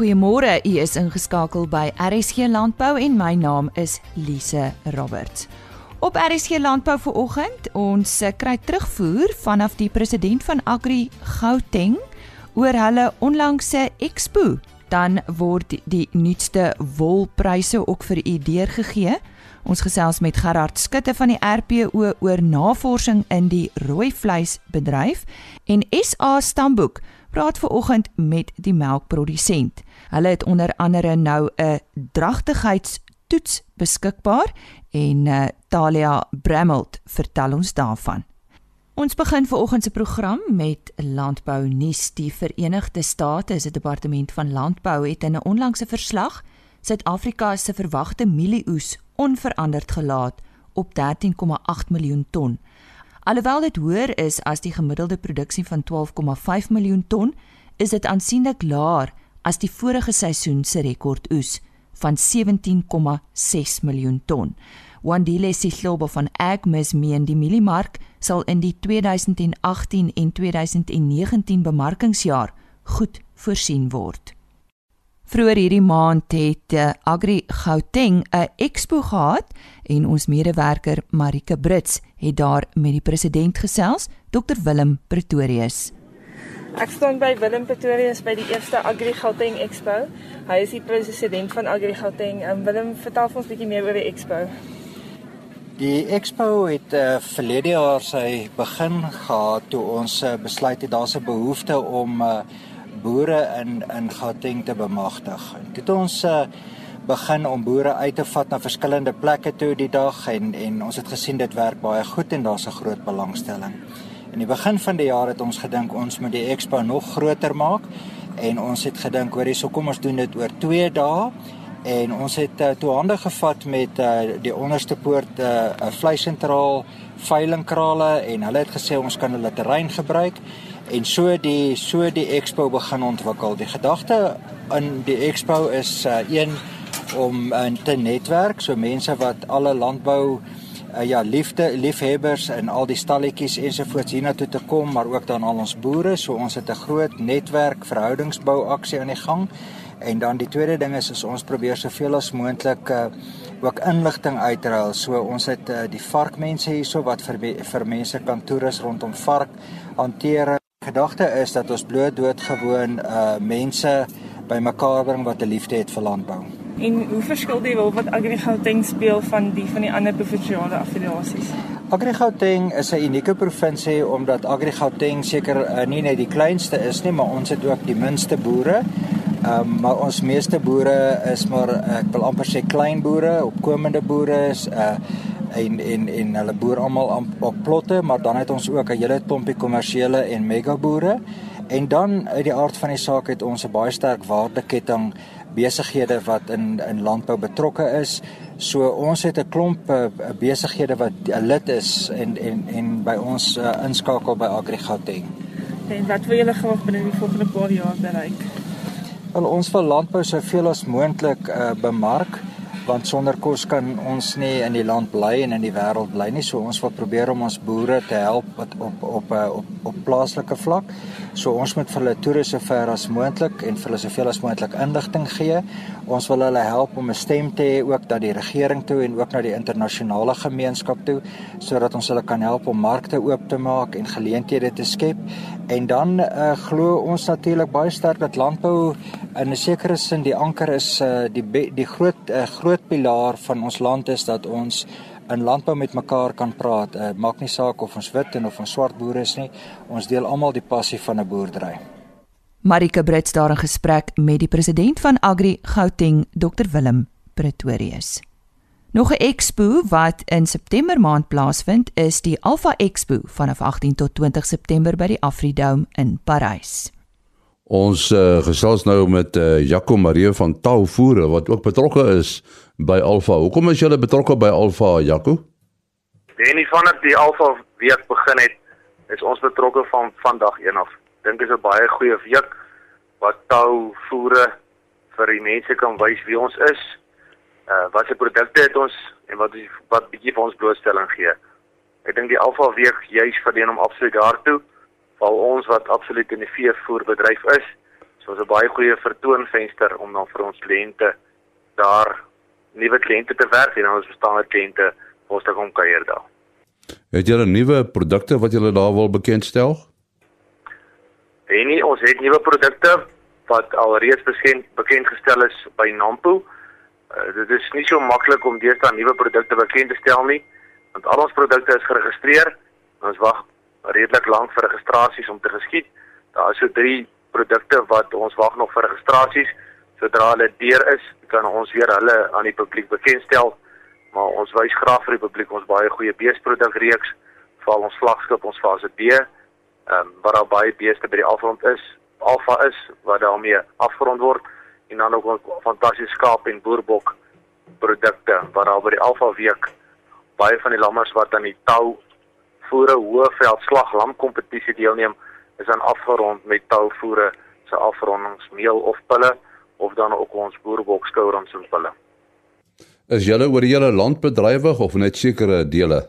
Goeiemôre, u is ingeskakel by RSG Landbou en my naam is Lise Roberts. Op RSG Landbou vir oggend, ons eh, kry terugvoer vanaf die president van Agri Gauteng oor hulle onlangse expo. Dan word die nuutste wolpryse ook vir u deurgegee. Ons gesels met Gerard Skutte van die RPO oor navorsing in die rooi vleisbedryf en SA Stamboek praat ver oggend met die melkprodusent. Hulle het onder andere nou 'n dragtigheidstoets beskikbaar en uh, Talia Bramelt vertel ons daarvan. Ons begin ver oggend se program met landbou nuus. Die Verenigde State se Departement van Landbou het in 'n onlangse verslag Suid-Afrika se verwagte mielieoes onveranderd gelaat op 13,8 miljoen ton. Alhoewel dit hoër is as die gemiddelde produksie van 12,5 miljoen ton, is dit aansienlik laer as die vorige seisoen se rekordoes van 17,6 miljoen ton. Wandile Sihlobo van Agmis meen die mieliemark sal in die 2018 en 2019 bemarkingsjaar goed voorsien word. Vroeger hierdie maand het uh, Agri Gauteng 'n expo gehad en ons medewerker Marike Brits het daar met die president gesels, Dr Willem Pretorius. Ek staan by Willem Pretorius by die eerste Agri Gauteng Expo. Hy is die president van Agri Gauteng. Um, Willem, vertel ons 'n bietjie meer oor die expo. Die expo het uh, verlede jaar sy begin gehad toe ons uh, besluit het daar's 'n behoefte om uh, boere in in Gauteng te bemagtig. Dit ons uh, begin om boere uit te vat na verskillende plekke toe die dag en en ons het gesien dit werk baie goed en daar's 'n groot belangstelling. In die begin van die jaar het ons gedink ons moet die expo nog groter maak en ons het gedink hoor hierso kom ons doen dit oor 2 dae en ons het uh, toe hande gevat met uh, die onderste poort 'n uh, vleisentraal veilingkrale en hulle het gesê ons kan hulle terrein gebruik en so die so die expo begin ontwikkel. Die gedagte in die expo is uh, een om uh, te netwerk, so mense wat alle landbou uh, ja, liefde liefhebbers en al die stalletjies ensovoorts hiernatoe te kom, maar ook dan al ons boere, so ons het 'n groot netwerk verhoudingsbou aksie aan die gang. En dan die tweede ding is, is ons probeer soveel as moontlik uh, ook inligting uitruil. So ons het uh, die varkmense hierso wat vir vir mense kan toerus rondom vark hanteer. Gedagte is dat ons bloot doodgewoon uh mense bymekaar bring wat 'n liefde het vir landbou. En hoe verskil die wil wat Agri Gauteng speel van die van die ander provinsiale affiliasies? Agri Gauteng is 'n unieke provinsie omdat Agri Gauteng seker uh, nie net die kleinste is nie, maar ons het ook die minste boere. Ehm um, maar ons meeste boere is maar ek wil amper sê klein boere, opkomende boere is uh en en en hulle boer almal op plotte, maar dan het ons ook 'n hele klompie kommersiële en mega boere. En dan uit die aard van die saak het ons 'n baie sterk waardeketting besighede wat in in landbou betrokke is. So ons het 'n klomp uh, besighede wat 'n lid is en en en by ons uh, inskakel by Agri Gauteng. En wat wil julle graag binne die volgende paar jaar bereik? Wel ons wil landbou soveel as moontlik uh, bemark want sonder kos kan ons nie in die land bly en in die wêreld bly nie. So ons wil probeer om ons boere te help wat op op eh, op op, plaaslike vlak. So ons moet vir hulle toeriste so ver as moontlik en vir hulle soveel as moontlik inligting gee. Ons wil hulle help om 'n stem te hê ook dat die regering toe en ook na die internasionale gemeenskap toe sodat ons hulle kan help om markte oop te maak en geleenthede te skep. En dan uh, glo ons natuurlik baie sterk dat landbou in 'n sekere sin die anker is uh, die die groot uh, groot pilaar van ons land is dat ons in landbou met mekaar kan praat. Uh, maak nie saak of ons wit en of ons swart boere is nie. Ons deel almal die passie van 'n boerdery. Marika Brits daar in gesprek met die president van Agri Gauteng, Dr Willem Pretorius. Nog 'n expo wat in September maand plaasvind, is die Alpha Expo vanaf 18 tot 20 September by die Afridome in Parys. Ons uh, gesels nou met uh, Jaco Marie van Tauvoere wat ook betrokke is by Alpha. Hoekom is jy betrokke by Alpha, Jaco? En nie vanaf die Alpha week begin het, is ons betrokke van vandag 1 af. Dink is 'n baie goeie week wat Tauvoere vir die mense kan wys wie ons is. Uh wat se produkte het ons en wat is wat bietjie vir ons blootstelling gee. Ek dink die Alpha week juis verdien om absoluut daartoe val ons wat absoluut in die veevoerbedryf is, So ons 'n baie goeie vertoonvenster om dan vir ons kliënte daar nuwe kliënte te werf en ons bestaande kliënte ons te kom kuier daar. Het julle nuwe produkte wat julle daar wil bekendstel? En nie, ons het nuwe produkte wat alreeds bekend bekend gestel is by Nampo. Uh, dit is nie so maklik om deesdae nuwe produkte bekend te stel nie, want al ons produkte is geregistreer. Ons wag redelik lank vir registrasies om te geskied. Daar is so 3 produkte wat ons wag nog vir registrasies. Sodra hulle deur is, kan ons weer hulle aan die publiek bekendstel. Maar ons wys graag vir die publiek ons baie goeie beesprodukreeks, veral ons vlaggenskap, ons fase B, ehm um, waar daar baie beeste by die afrond is, alfa is wat daarmee afgerond word en dan ook 'n fantastiese skaap en boerbok produkte wat daar by die alfa week baie van die lammers wat aan die tou voere hoëveld slag lam kompetisie deelneem is dan afgerond met touvoere se afrondingsmeel of pille of dan ook ons boerbok skourons en pille. Is julle oor die hele land bedrywig of net sekere dele?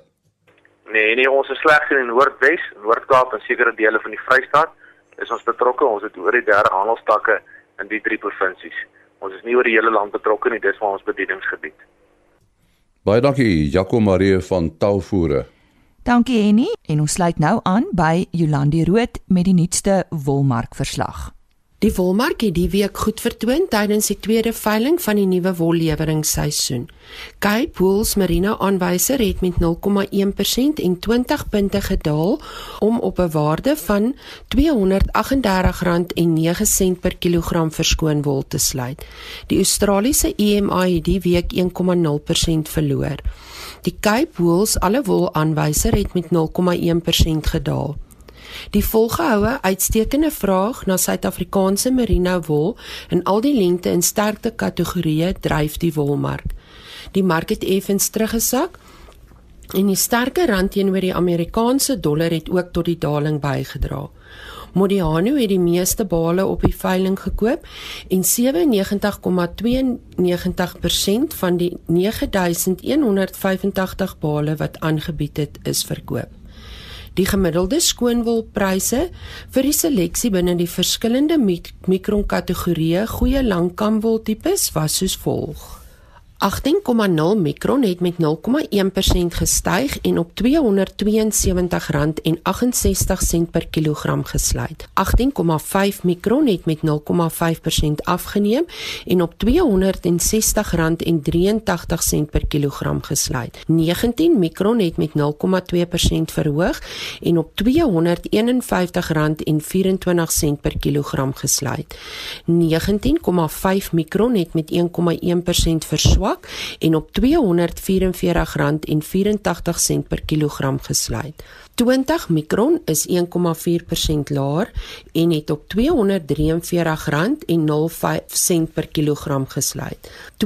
Nee, nee, ons is slegs in die Noordwes, Noord-Kaap en sekere dele van die Vrystaat is ons betrokke. Ons het oor die 30 handelstakke in die drie provinsies. Ons is nie oor die hele land betrokke nie, dis waar ons bedieningsgebied. Baie dankie Jaco Marie van Tauvoere. Dankie Henny en ons sluit nou aan by Jolandi Rood met die nuutste wolmark verslag. Die wolmark het die week goed vertoon tydens die tweede veiling van die nuwe wolleweringsseisoen. Cape Wools Merino aanwyser het met 0,1% en 20 punte gedaal om op 'n waarde van R238,09 per kilogram verskoon wol te sluit. Die Australiese EMA het die week 1,0% verloor. Die Cape Wools alle wol aanwyser het met 0,1% gedaal. Die volgehoue uitstekende vraag na Suid-Afrikaanse merino wol in al die lengte en sterkte kategorieë dryf die wolmark. Die mark het effens teruggesak en die sterker rand teenoor die Amerikaanse dollar het ook tot die daling bygedra. Modiano het die meeste bale op die veiling gekoop en 97,92% van die 9185 bale wat aangebied het, is verkoop. Die gemiddelde skoonwolpryse vir die seleksie binne die verskillende mikron kategorieë goeie langkamwol tipes was soos volg: 18,0 mikron het met 0,1% gestyg en op R272,68 per kilogram gesluit. 18,5 mikron het met 0,5% afgeneem en op R260,83 per kilogram gesluit. 19 mikron het met 0,2% verhoog en op R251,24 per kilogram gesluit. 19,5 mikron het met 1,1% verswak swak en op R244,84 per kilogram gesluit. 20 mikron is 1,4% laer en het op R243,05 per kilogram gesluit. 20,5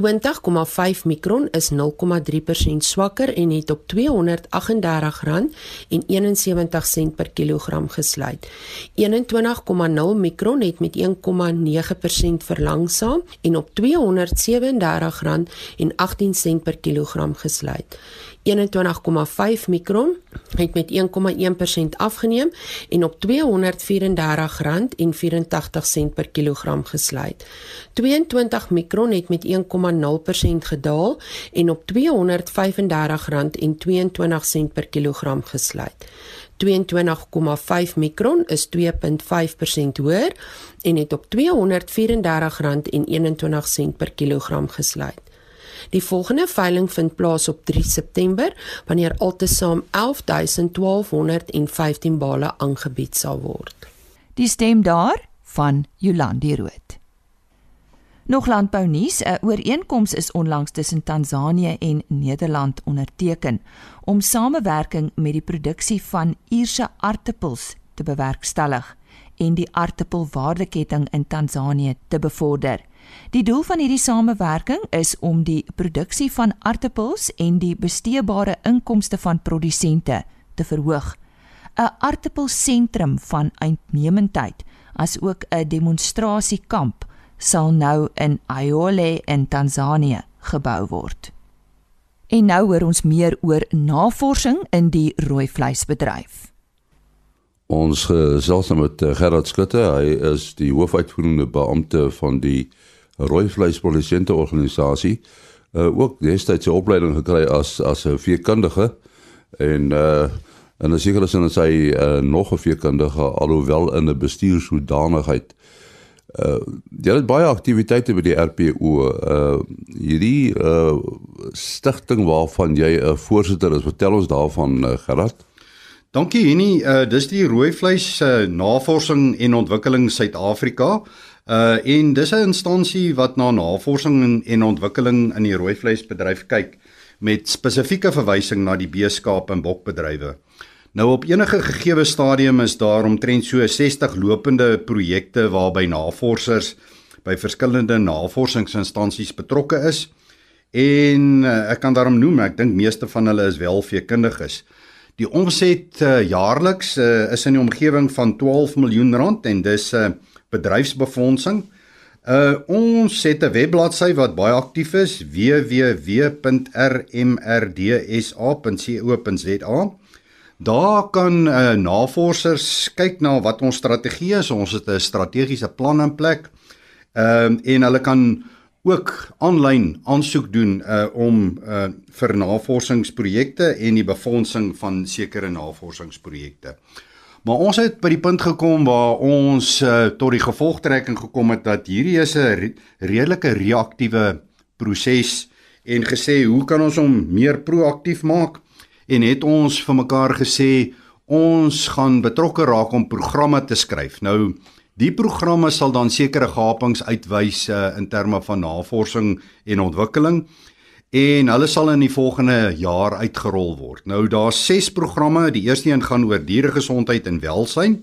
mikron is 0,3% swakker en het op R238,71 per kilogram gesluit. 21,0 mikron het met 1,9% verlangsaam en op R237,18 per kilogram gesluit. 21,5 mikron het met 1,1% afgeneem en op R234,84 per kilogram gesluit. 22 mikron het met 1,0% gedaal en op R235,22 per kilogram gesluit. 22,5 mikron is 2.5% hoër en het op R234,21 per kilogram gesluit. Die volgende veiling vind plaas op 3 September wanneer altesaam 11215 bale aangebied sal word. Die stem daar van Jolandi Rood. Nog landbou nuus, 'n ooreenkoms is onlangs tussen Tansanië en Nederland onderteken om samewerking met die produksie van Ierse aartappels te bewerkstellig en die aartappelwaardeketting in Tansanië te bevorder. Die doel van hierdie samewerking is om die produksie van aartappels en die besteebare inkomste van produsente te verhoog. 'n Aartappelsentrum van uitnemendheid, asook 'n demonstrasiekamp sal nou in Ayole in Tansanië gebou word. En nou hoor ons meer oor navorsing in die rooi vleisbedryf. Ons gesels nou met Gerard Skutte. Hy is die hoofuitvoerende beampte van die Rooi Vleis Produsente Organisasie. Uh ook destyds sy opleiding gekry as as 'n veekundige en uh en as seker is dan sy uh, nog 'n veekundige alhoewel in 'n bestuurshoedanigheid. Uh jy het baie aktiwiteite by die RPO. Uh hierdie uh stigting waarvan jy 'n uh, voorsitter is. Vertel ons daarvan uh, Gerard. Dankie Henny. Uh dis die rooi vleis uh, navorsing en ontwikkeling Suid-Afrika. Uh en dis 'n instansie wat na navorsing en, en ontwikkeling in die rooi vleisbedryf kyk met spesifieke verwysing na die beeskaap en bokbedrywe. Nou op enige gegeewe stadium is daar omtrent so 60 lopende projekte waarby navorsers by verskillende navorsingsinstansies betrokke is. En uh, ek kan daarom noem, ek dink meeste van hulle is wel veekundiges. Die omset uh, jaarliks uh, is in die omgewing van 12 miljoen rand en dis 'n uh, bedryfsbefondsing. Uh ons het 'n webbladsy wat baie aktief is www.rmrdsa.co.za. Daar kan uh, navorsers kyk na wat ons strategie is. Ons het 'n strategiese plan in plek. Ehm uh, en hulle kan ook aanlyn aansoek doen uh om uh vir navorsingsprojekte en die befondsing van sekere navorsingsprojekte. Maar ons het by die punt gekom waar ons uh, tot die gevolgtrekking gekom het dat hierdie is 'n re redelike reaktiewe proses en gesê hoe kan ons hom meer proaktief maak en het ons vir mekaar gesê ons gaan betrokke raak om programme te skryf. Nou Die programme sal dan sekere gapings uitwys uh, in terme van navorsing en ontwikkeling en hulle sal in die volgende jaar uitgerol word. Nou daar's 6 programme. Die eerste een gaan oor dieregesondheid en welsyn.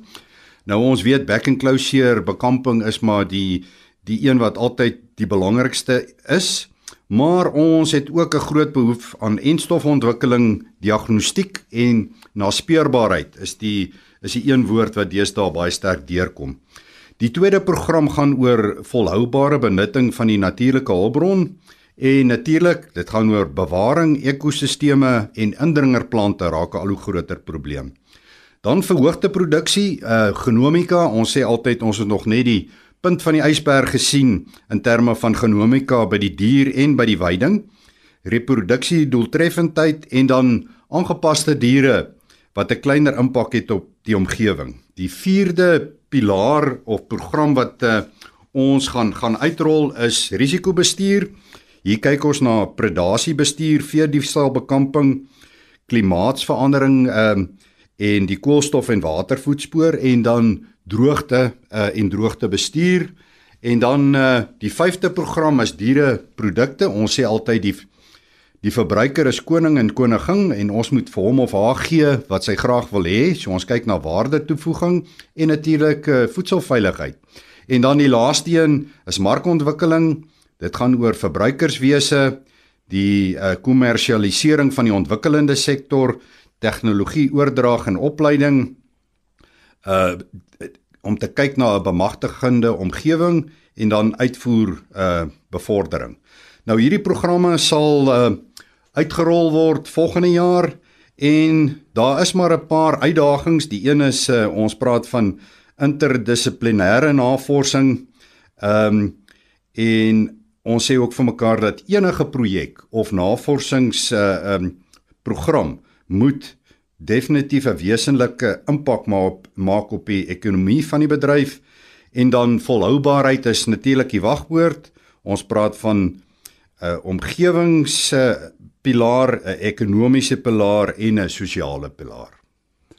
Nou ons weet back and closure bekamping is maar die die een wat altyd die belangrikste is. Maar ons het ook 'n groot behoefte aan enstofontwikkeling, diagnostiek en naspeurbaarheid is die is die een woord wat deesdae baie sterk deurkom. Die tweede program gaan oor volhoubare benutting van die natuurlike hulpbron en natuurlik dit gaan oor bewaring, ekosisteme en indringerplante raak 'n al hoe groter probleem. Dan verhoogde produksie, uh genomika, ons sê altyd ons het nog net die punt van die ysberg gesien in terme van genomika by die dier en by die weiding. Reproduksie doeltreffendheid en dan aangepaste diere wat 'n kleiner impak het op die omgewing. Die vierde pilaar of program wat uh, ons gaan gaan uitrol is risikobestuur. Hier kyk ons na predasiebestuur, veediefstalbekamping, klimaatsverandering ehm um, en die koolstof en watervoetspoor en dan droogte uh, en droogtebestuur en dan uh, die vyfde program is diereprodukte. Ons sê altyd die Die verbruiker is koning en koningin en ons moet vir hom of haar gee wat sy graag wil hê. So ons kyk na waarde toevoeging en natuurlik uh, voedselveiligheid. En dan die laaste een is markontwikkeling. Dit gaan oor verbruikerswese, die uh, kommersialisering uh, van die ontwikkelende sektor, tegnologie oordrag en opleiding uh om te kyk na 'n bemagtigende omgewing en dan uitvoer uh bevordering. Nou hierdie programme sal uh uitgerol word volgende jaar en daar is maar 'n paar uitdagings. Die een is uh, ons praat van interdissiplinêre navorsing. Ehm um, en ons sê ook vir mekaar dat enige projek of navorsings uh um program moet definitief 'n wesenlike impak maak maak op die ekonomie van die bedryf en dan volhoubaarheid is natuurlik die wagwoord. Ons praat van 'n uh, omgewings uh, pilaar, 'n ekonomiese pilaar en 'n sosiale pilaar.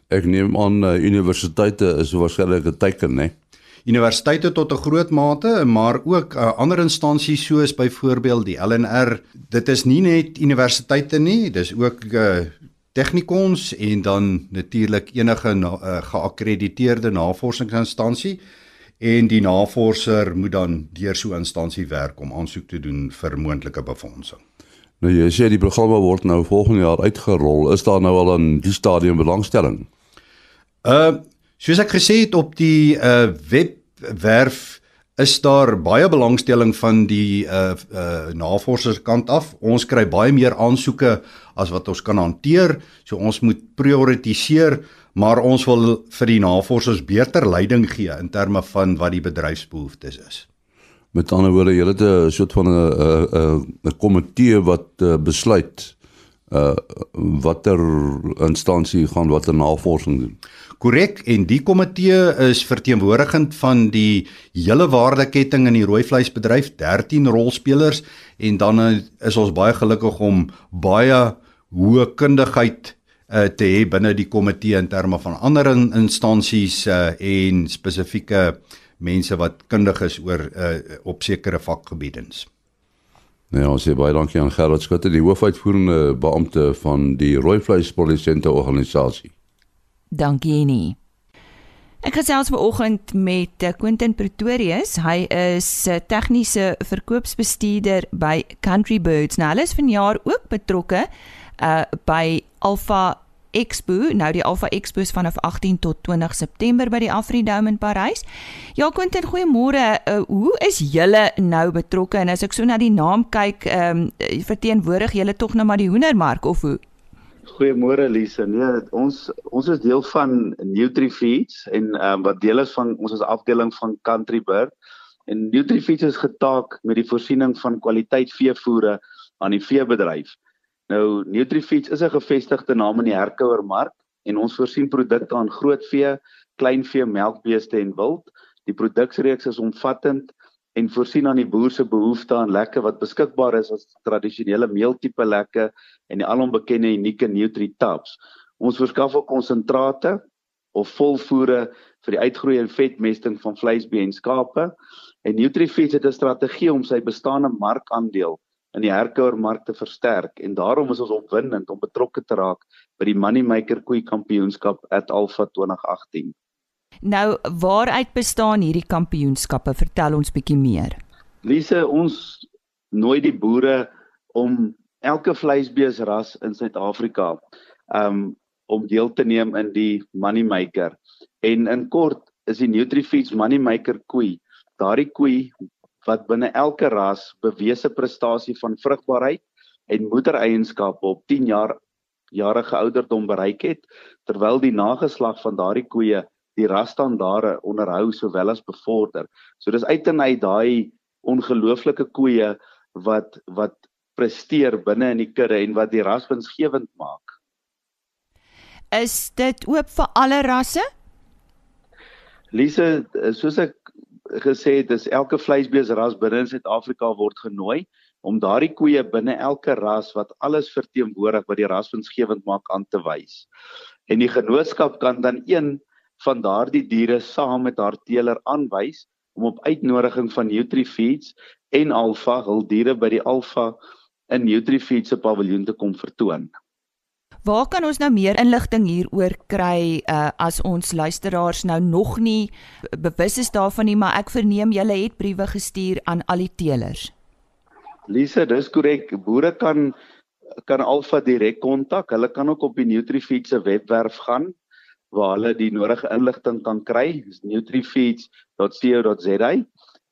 Ek neem aan uh, universiteite is waarskynlik 'n teken, né? Universiteite tot 'n groot mate, maar ook uh, ander instansies soos byvoorbeeld die LNR. Dit is nie net universiteite nie, dis ook uh, technikons en dan natuurlik enige na, uh, geakkrediteerde navorsingsinstansie en die navorser moet dan deur so 'n instansie werk om aansoek te doen vir moontlike befondsing. Nou jy sê die programme word nou volgende jaar uitgerol. Is daar nou al 'n die stadium belangstelling? Uh soos ek gesê het op die uh webwerf is daar baie belangstelling van die uh uh navorserskant af. Ons kry baie meer aansoeke as wat ons kan hanteer, so ons moet prioritiseer, maar ons wil vir die navorsers beter leiding gee in terme van wat die bedryfsbehoeftes is. Met ander woorde, jy het 'n soort van 'n 'n 'n komitee wat uh, besluit uh watter instansie gaan watter navorsing doen. Korrek en die komitee is verteenwoordigend van die hele waardeketting in die rooi vleisbedryf, 13 rolspelers en dan is ons baie gelukkig om baie hoë kundigheid uh, te hê binne die komitee in terme van ander instansies uh, en spesifieke mense wat kundig is oor uh, op sekere vakgebiedens. Nou ja, sê baie dankie aan Gerard Skutte, die hoofuitvoerende beampte van die Rooi Vleis Produsente Organisasie. Dankie nie. Ek gesels vanoggend met Quentin Pretorius. Hy is 'n tegniese verkoopsbestuurder by Country Birds. Nou, hulle is vanjaar ook betrokke uh by Alpha Expo. Nou die Alpha Expo is vanaf 18 tot 20 September by die Afridome in Parys. Ja, Quentin, goeiemôre. Uh, hoe is julle nou betrokke? En as ek so na die naam kyk, ehm um, verteenwoordig julle tog nou maar die hoendermark of hoe? Goeiemôre Lise. Nee, ons ons is deel van NutriFeeds en ehm um, wat deel is van ons is afdeling van Country Bird. En NutriFeeds is getaak met die voorsiening van kwaliteit veevoere aan die veebedryf. Nou NutriFeeds is 'n gevestigde naam in die Herkouer mark en ons voorsien produkte aan grootvee, kleinvee, melkbeeste en wild. Die produksreeks is omvattend en voorsien aan die boer se behoefte aan lekke wat beskikbaar is as tradisionele meeltipe lekke en die alombekende unieke NutriTabs. Ons verskaf ook konsentrate of volvoere vir die uitgroei en vetmesting van vleisbeë en skape. En NutriFeeds het 'n strategie om sy bestaande markandeel in die herkouer mark te versterk en daarom is ons opwindend om betrokke te raak by die Moneymaker Koei Kampioenskap at Alpha 2018. Nou, waaruit bestaan hierdie kampioenskappe? Vertel ons bietjie meer. Lise, ons nooi die boere om elke vleisbeesras in Suid-Afrika um om deel te neem in die Moneymaker. En in kort is die NutriFeeds Moneymaker koei daardie koei wat binne elke ras bewese prestasie van vrugbaarheid en moedereienskappe op 10 jaar jarige ouderdom bereik het terwyl die nageslag van daardie koeie die rasstandaarde onderhou sowel as bevorder. So dis uit en uit daai ongelooflike koeie wat wat presteer binne in die kudde en wat die ras winsgewend maak. Is dit oop vir alle rasse? Lise, soos ek gesê het is elke vleisbeesras binne in Suid-Afrika word genooi om daardie koeie binne elke ras wat alles verteenwoordig wat die raswinsgewend maak aan te wys. En die genootskap kan dan een van daardie diere saam met haar teeler aanwys om op uitnodiging van NutriFeeds en Alpha hul diere by die Alpha in NutriFeeds se paviljoen te kom vertoon. Waar kan ons nou meer inligting hieroor kry uh, as ons luisteraars nou nog nie bewus is daarvan nie, maar ek verneem julle het briewe gestuur aan al die teelers. Lise, dis korrek. Boere kan kan Alfa direk kontak. Hulle kan ook op die NutriFeed se webwerf gaan waar hulle die nodige inligting kan kry. Dis nutrifeeds.co.za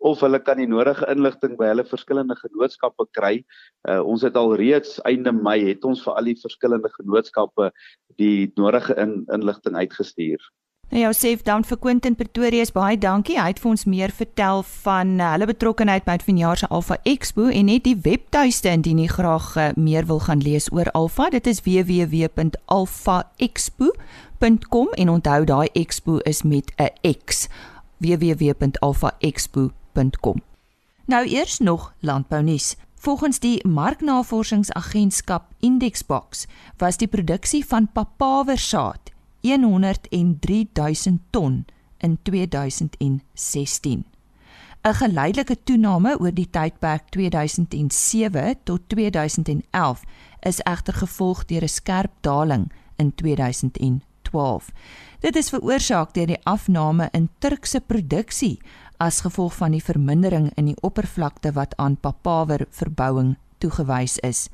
of hulle kan die nodige inligting by hulle verskillende genootskappe kry. Uh, ons het al reeds einde Mei het ons vir al die verskillende genootskappe die nodige in, inligting uitgestuur. Nou ja, Sef dan vir Quentin Pretoria is baie dankie. Hy het vir ons meer vertel van uh, hulle betrokkeheid by vanjaar se Alpha Expo en net die webtuiste indien jy graag uh, meer wil gaan lees oor Alpha. Dit is www.alphaexpo.com en onthou daai expo is met 'n X www.alphaexpo.com www.landbounuus.com. Nou eers nog landbounuus. Volgens die marknavorsingsagentskap Indexbox was die produksie van papawersaad 103000 ton in 2016. 'n Geleidelike toename oor die tydperk 2007 tot 2011 is egter gevolg deur 'n skerp daling in 2012. Dit is veroorsaak deur die afname in Turkse produksie as gevolg van die vermindering in die oppervlakte wat aan papawer verbouing toegewys is.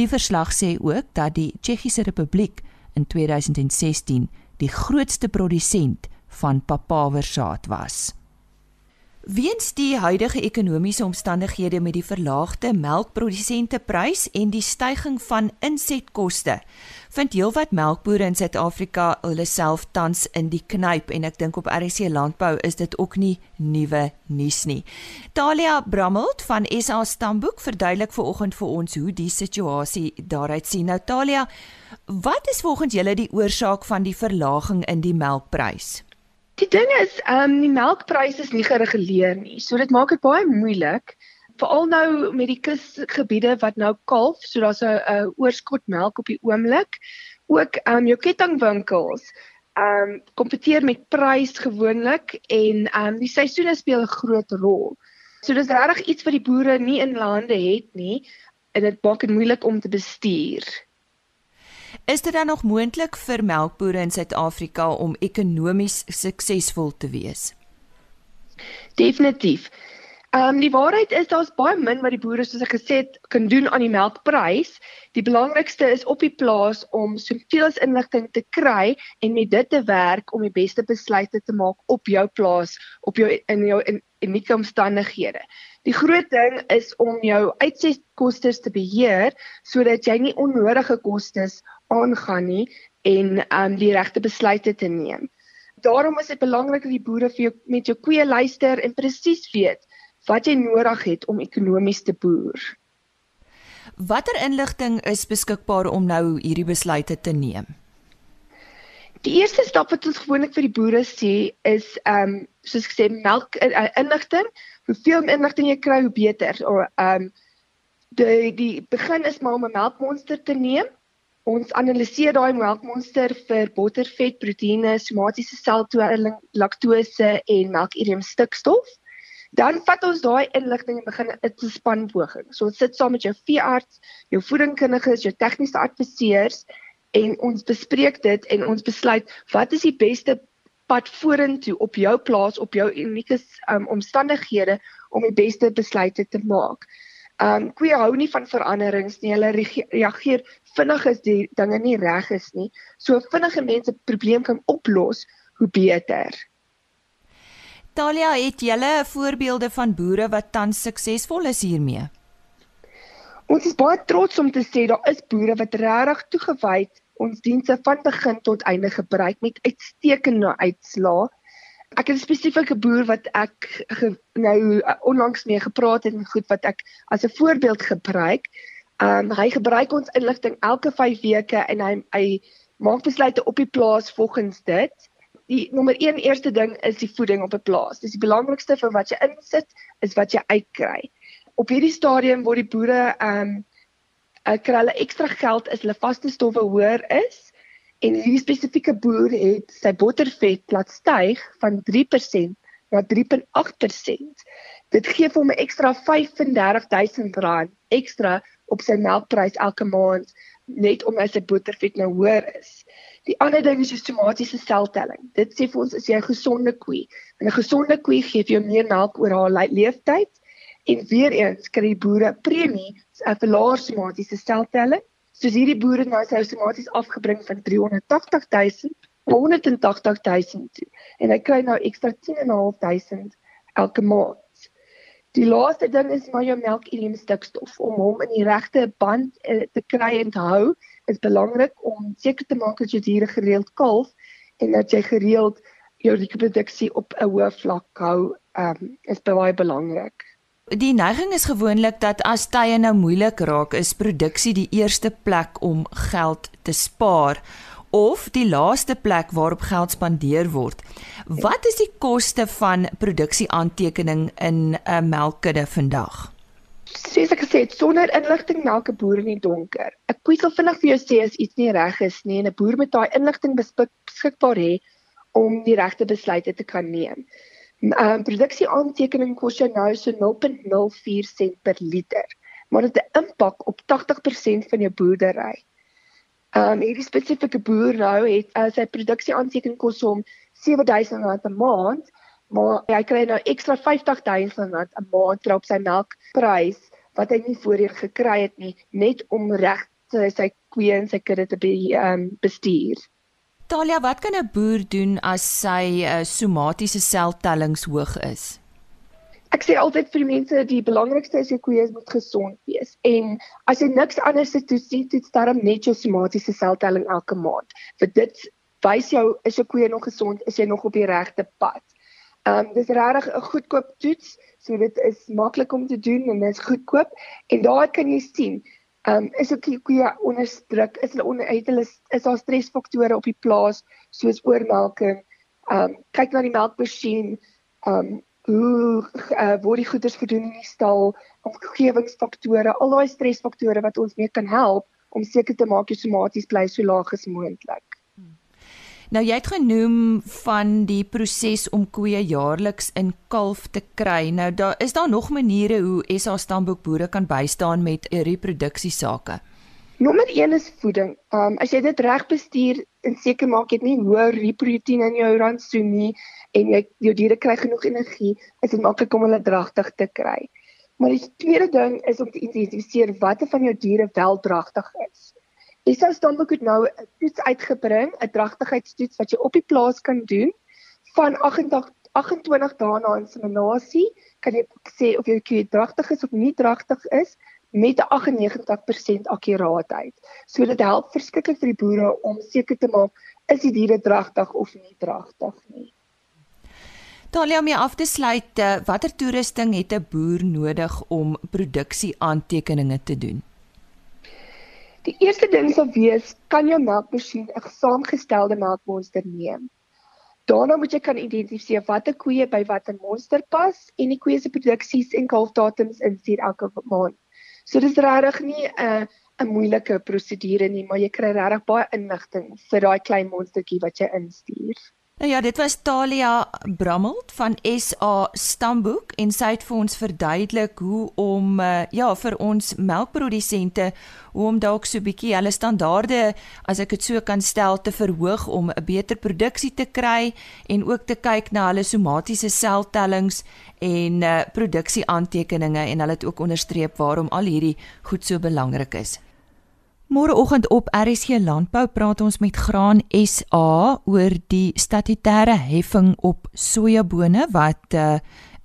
Die verslag sê ook dat die Tsjechiese Republiek in 2016 die grootste produsent van papawersaad was. Weens die huidige ekonomiese omstandighede met die verlaagde melkprodusenteprys en die stygings van insetkoste, vind heelwat melkbooie in Suid-Afrika hulle self tans in die knyp en ek dink op RC Landbou is dit ook nie nuwe nuus nie. Talia Brammelt van SA Stamboek verduidelik vanoggend vir ons hoe die situasie daaruit sien. Nou Talia, wat is volgens julle die oorsaak van die verlaging in die melkprys? Die ding is, ehm um, die melkpryse is nie gereguleer nie. So dit maak dit baie moeilik veral nou met die kusgebiede wat nou kalf, so daar's 'n oorskot melk op die oomblik. Ook ehm um, jou kettingwinkels ehm um, kompeteer met prys gewoonlik en ehm um, die seisoene speel 'n groot rol. So dis regtig iets wat die boere nie in lande het nie en dit maak dit moeilik om te bestuur. Is dit dan nog moontlik vir melkbooie in Suid-Afrika om ekonomies suksesvol te wees? Definitief. Ehm um, die waarheid is daar's baie min wat die boere soos ek gesê het kan doen aan die melkprys. Die belangrikste is op die plaas om soveel as inligting te kry en met dit te werk om die beste besluite te maak op jou plaas, op jou in jou in unieke omstandighede. Die groot ding is om jou uitsetkoste te beheer sodat jy nie onnodige kostes aangaan nie en um die regte besluite te neem. Daarom is dit belangrik dat die boere vir jou met jou koeie luister en presies weet wat jy nodig het om ekonomies te boer. Watter inligting is beskikbaar om nou hierdie besluite te neem? Die eerste stap wat ons gewoonlik vir die boere sê is ehm um, soos ek sê melk uh, inligting. Hoeveel inligting jy kry, hoe beter. Ehm um, die die begin is maar om 'n melkmonster te neem. Ons analiseer daai melkmonster vir bottervet, proteïene, somatiese seltoeling, laktose en melkurium stikstof. Dan vat ons daai inligting en begin 'n spanpoging. So ons sit saam met jou veearts, jou voedingkundiges, jou tegniese adviseurs en ons bespreek dit en ons besluit wat is die beste pad vorentoe op jou plaas op jou unieke um, omstandighede om die beste besluite te maak. Um koeie hou nie van veranderings nie. Hulle reageer vinnig as die dinge nie reg is nie. So vinnige mense probleem kan oplos, hoe beter. Talia, het julle voorbeelde van boere wat tans suksesvol is hiermee? Ons is baie trots om te sê daar is boere wat regtig toegewyd ons dienste van begin tot einde gebruik met uitstekende uitslae. Ek het 'n spesifieke boer wat ek ge, nou onlangs mee gepraat het en goed wat ek as 'n voorbeeld gebruik. Um hy gebruik ons inligting elke 5 weke en hy hy maak besluite op die plaas volgens dit die nommer 1 eerste ding is die voeding op 'n plaas. Dis die belangrikste vir wat jy insit is wat jy uitkry. Op hierdie stadium word die boere ehm um, kry hulle ekstra geld as hulle vaste stowwe hoër is en hierdie spesifieke boer het sy bottervet laat styg van 3% na 3.8%. Dit gee hom 'n ekstra R35000 ekstra op sy melkprys elke maand net omdat sy bottervet nou hoër is. Die ander ding is jou somatiese seltelling. Dit sê vir ons is jy 'n gesonde koe. En 'n gesonde koe gee vir jou meer melk oor haar leeftyd. En weer eens kry die boere premie vir verlaag somatiese seltelling. Soos hierdie boere nou sy somaties afgebring van 380 000 na 180 000 toe. En hy kry nou ekstra 10.500 elke maand. Die laaste ding is maar jou melkurium stikstof om hom in die regte band uh, te kry en te hou is belangrik om seker te maak dat jou diere gereeld kalf en dat jy gereeld jou reproduksie op 'n hoë vlak hou um, is baie belangrik. Die neiging is gewoonlik dat as tye nou moeilik raak, is produksie die eerste plek om geld te spaar of die laaste plek waarop geld spandeer word. Wat is die koste van produksieaantekening in 'n melkkudde vandag? Soos ek gesê het, sonder inligting melk 'n boer in die donker. Ek koei sal vinnig vir jou sê as iets nie reg is nie en 'n boer moet daai inligting beskikbaar hê om die regte besluite te kan neem. 'n um, Produksieaantekening kos jou nou so 0.04 sent per liter, maar dit het 'n impak op 80% van jou boerdery. Ehm um, hierdie spesifieke boer nou het uh, sy produksie aantekening kos hom R7000 'n maand, maar hy kry nou ekstra R50000 'n maand op sy melkprys wat hy nie voorheen gekry het nie, net om reg sy, sy koeie en sy kudde te be, um, bestuur. Talia, wat kan 'n boer doen as sy uh, somatiese seltellings hoog is? Ek sê altyd vir mense die belangrikste is jou koeie moet gesond wees en as jy niks anders te toets nie, toets darm net jou somatiese seltelling elke maand. Vir dit wys jou is jou koeie nog gesond, is jy nog op die regte pad. Ehm um, dis regtig 'n goedkoop toets, so dit is maklik om te doen en dit is goedkoop en daar kan jy sien Ehm um, is ook die koeie onder druk, is hulle onder uit hulle is daar stresfaktore op die plaas soos oormelking. Ehm um, kyk na die melkmasjien. Ehm um, hoe uh, word die goeders gedoen in die stal, omgewingsfaktore, al daai stresfaktore wat ons mee kan help om seker te maak jy somaties bly so laag as moontlik. Nou jy het genoem van die proses om koeie jaarliks in kalf te kry. Nou daar is daar nog maniere hoe SA stamboekboere kan bystaan met reproduksiesake. Nommer 1 is voeding. Um as jy dit reg bestuur en seker maak jy het nie hoë reproteïen in jou rantsoen nie en jy jou diere kry genoeg energie, is dit maklik om hulle dragtig te kry. Maar die tweede ding is om te identifiseer watter van jou diere wel dragtig is. Isa Stambo het nou 'n toets uitgebring, 'n dragtigheidstoets wat jy op die plaas kan doen van 28 28 dae na inseminasie kan jy sê of jou koe dragtig is of nie dragtig is met 'n 98% akkuraatheid. So dit help verskriklik vir die boere om seker te maak is die diere dragtig of nie dragtig nie. Talia om af te sluit, eh, watter toerusting het 'n boer nodig om produksie aantekeninge te doen? Die eerste ding sal wees, kan jou melkmasjien 'n saamgestelde melkmonster neem. Daarna moet jy kan identifiseer watter koeie by watter monster pas en die koeie se produksies en kalfdatums instuur elke maand. So dis regtig nie 'n uh, 'n moeilike prosedure nie, maar jy kry regtig baie inligting vir daai klein monstertjie wat jy instuur. Nou ja, dit was Talia Brammelt van SA Stamboek en sy het vir ons verduidelik hoe om uh, ja, vir ons melkprodusente hoe om dalk so 'n bietjie hulle standaarde, as ek dit so kan stel, te verhoog om 'n beter produksie te kry en ook te kyk na hulle somatiese seltellings en uh, produksieaantekeninge en hulle het ook onderstreep waarom al hierdie goed so belangrik is. Môreoggend op RSG Landbou praat ons met Graan SA oor die statutêre heffing op sojabone wat uh,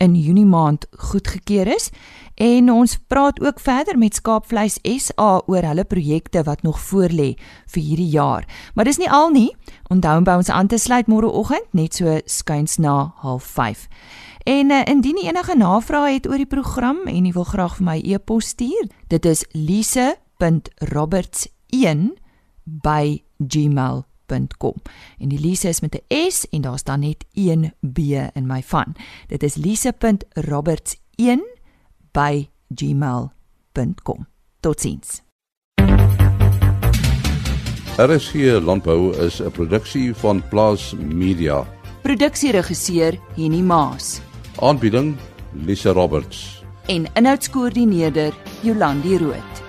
in Junie maand goedgekeur is en ons praat ook verder met Skaapvleis SA oor hulle projekte wat nog voorlê vir hierdie jaar. Maar dis nie al nie. Onthou om by ons aan te sluit môreoggend net so skuins na 05:30. En uh, indien enige navrae het oor die program en jy wil graag vir my e-pos stuur, dit is lise lise.roberts1@gmail.com. En die Lise is met 'n S en daar's dan net 1 B in my van. Dit is lise.roberts1@gmail.com. Totsiens. RSG Landbou is 'n produksie van Plaas Media. Produksieregisseur Henny Maas. Aanbieding Lise Roberts en inhoudskoördineerder Jolandi Root.